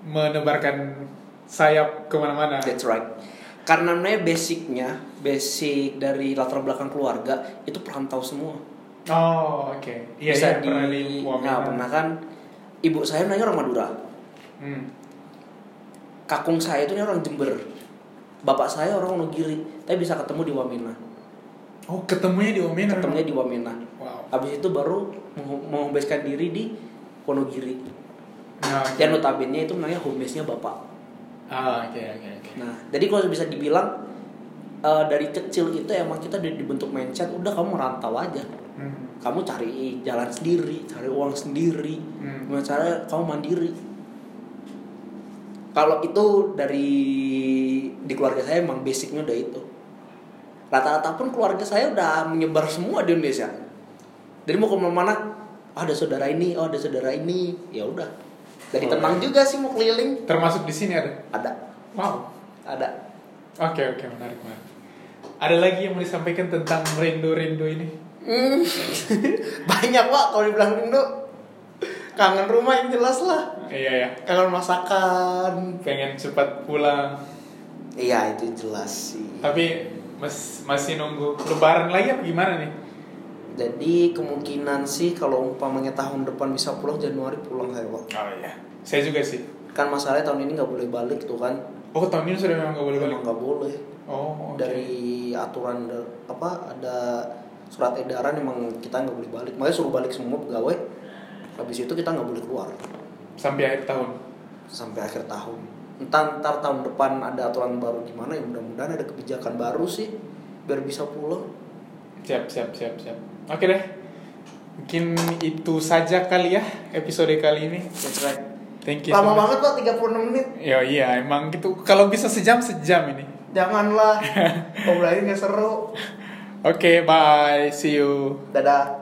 Speaker 1: menebarkan sayap ke mana-mana.
Speaker 2: That's right. Karena namanya basicnya, basic dari latar belakang keluarga itu perantau semua.
Speaker 1: Oh oke. Iya
Speaker 2: Bisa
Speaker 1: iya
Speaker 2: di,
Speaker 1: pernah di
Speaker 2: nah pernah kan ibu saya nanya orang Madura,
Speaker 1: Hmm.
Speaker 2: kakung saya itu orang Jember, bapak saya orang Wonogiri, tapi bisa ketemu di Wamena,
Speaker 1: Oh ketemunya di Omena.
Speaker 2: ketemunya di Wamena.
Speaker 1: Wow.
Speaker 2: Habis itu baru meng- menghomebase diri di Wonogiri.
Speaker 1: Nah.
Speaker 2: Dan notabene itu namanya home base-nya bapak.
Speaker 1: Ah oke oke oke.
Speaker 2: Nah, jadi kalau bisa dibilang eh, dari kecil itu emang kita udah dibentuk mindset, udah kamu merantau aja.
Speaker 1: Hmm.
Speaker 2: Kamu cari jalan sendiri, cari uang sendiri,
Speaker 1: Hmm.
Speaker 2: gimana cara kamu mandiri. Kalau itu dari di keluarga saya emang basicnya udah itu. rata-rata pun keluarga saya udah menyebar semua di Indonesia jadi mau ke mana-mana oh, ada saudara ini oh ada saudara ini ya udah dari
Speaker 1: Oh,
Speaker 2: tenang
Speaker 1: iya.
Speaker 2: juga sih mau keliling
Speaker 1: Termasuk di sini ada.
Speaker 2: ada
Speaker 1: Wow.
Speaker 2: ada
Speaker 1: Oke oke menarik menarik. Ada lagi yang mau disampaikan tentang rindu-rindu ini?
Speaker 2: Hmm, banyak pak kalau dibilang rindu kangen rumah yang jelas lah
Speaker 1: Iya ya.
Speaker 2: kangen masakan
Speaker 1: Pengen cepat pulang.
Speaker 2: iya itu jelas sih
Speaker 1: Tapi mas, masih nunggu lebaran lagi apa gimana nih?
Speaker 2: Jadi kemungkinan sih kalau umpamanya tahun depan bisa pulang Januari pulang saya pak
Speaker 1: Oh iya. Saya juga sih.
Speaker 2: kan masalahnya tahun ini nggak boleh balik tuh kan
Speaker 1: Oh tahun ini sudah memang gak boleh balik.
Speaker 2: Nggak boleh
Speaker 1: Oh. oke.
Speaker 2: dari aturan apa ada surat edaran emang kita nggak boleh balik makanya suruh balik semua pegawai habis itu kita nggak boleh keluar
Speaker 1: sampai akhir tahun.
Speaker 2: sampai akhir tahun entah ntar tahun depan ada aturan baru gimana ya mudah-mudahan ada kebijakan baru sih biar bisa pulang
Speaker 1: Siap siap siap siap. Oke deh. Mungkin itu saja kali ya episode kali ini.
Speaker 2: That's right.
Speaker 1: Thank you.
Speaker 2: lama
Speaker 1: so
Speaker 2: banget pak 36 menit
Speaker 1: Ya iya emang gitu. Kalau bisa sejam sejam ini.
Speaker 2: janganlah ngobrolin nggak seru
Speaker 1: Oke bye. See you.
Speaker 2: dadah